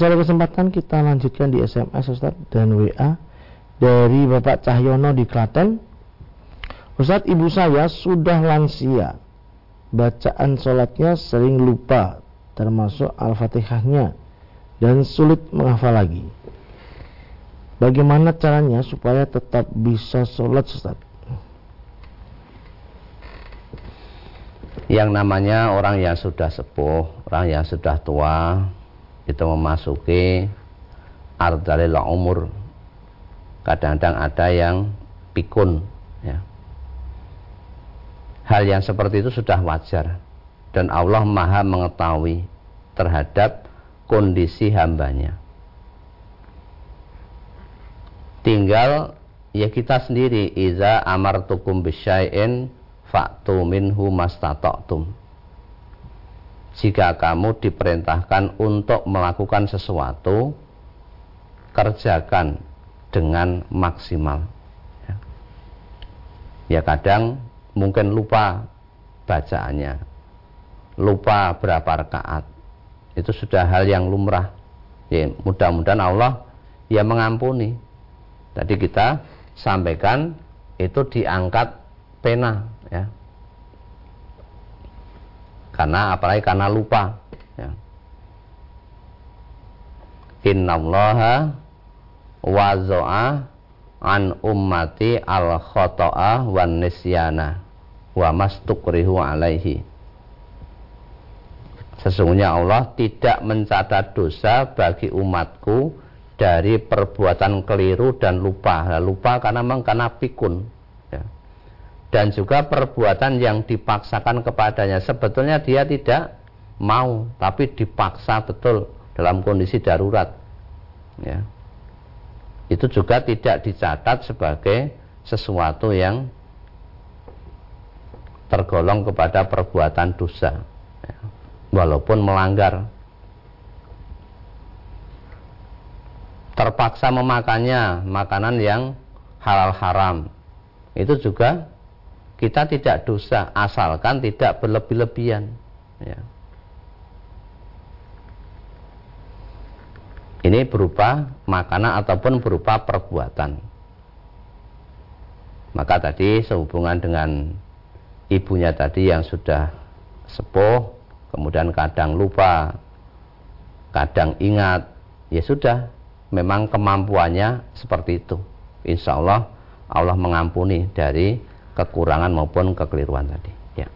Masih ada kesempatan kita lanjutkan di SMS Ustaz dan WA dari Bapak Cahyono di Klaten. Ustaz, ibu saya sudah lansia. Bacaan sholatnya sering lupa, termasuk Al-Fatihahnya, dan sulit menghafal lagi. Bagaimana caranya supaya tetap bisa sholat Ustaz? Yang namanya orang yang sudah sepuh, orang yang sudah tua, itu memasuki ardalil umur. Kadang-kadang ada yang pikun ya. hal yang seperti itu sudah wajar. Dan Allah maha mengetahui terhadap kondisi hambanya. Tinggal ya kita sendiri. Iza amartukum bisyai'in fa'tu minhu mastata'tum jika kamu diperintahkan untuk melakukan sesuatu kerjakan dengan maksimal. Ya, ya kadang mungkin lupa bacaannya lupa berapa rakaat. Itu sudah hal yang lumrah. Ya mudah-mudahan Allah ya mengampuni. Tadi kita sampaikan itu diangkat pena ya karena apalagi karena lupa ya. innallaha wazo'a an ummati al khoto'a wan nisyana wa mastukrihu alaihi Sesungguhnya Allah tidak mencatat dosa bagi umatku dari perbuatan keliru dan lupa. Nah, lupa karena memang karena pikun dan juga perbuatan yang dipaksakan kepadanya. Sebetulnya dia tidak mau tapi dipaksa betul dalam kondisi darurat. Ya. Itu juga tidak dicatat sebagai sesuatu yang tergolong kepada perbuatan dosa. Ya. walaupun melanggar. Terpaksa memakannya makanan yang halal haram. Itu juga kita tidak dosa asalkan tidak berlebih-lebihan ya. ini berupa makanan ataupun berupa perbuatan maka tadi sehubungan dengan ibunya tadi yang sudah sepuh kemudian kadang lupa kadang ingat ya sudah memang kemampuannya seperti itu insya Allah Allah mengampuni dari kekurangan maupun kekeliruan tadi. Ya.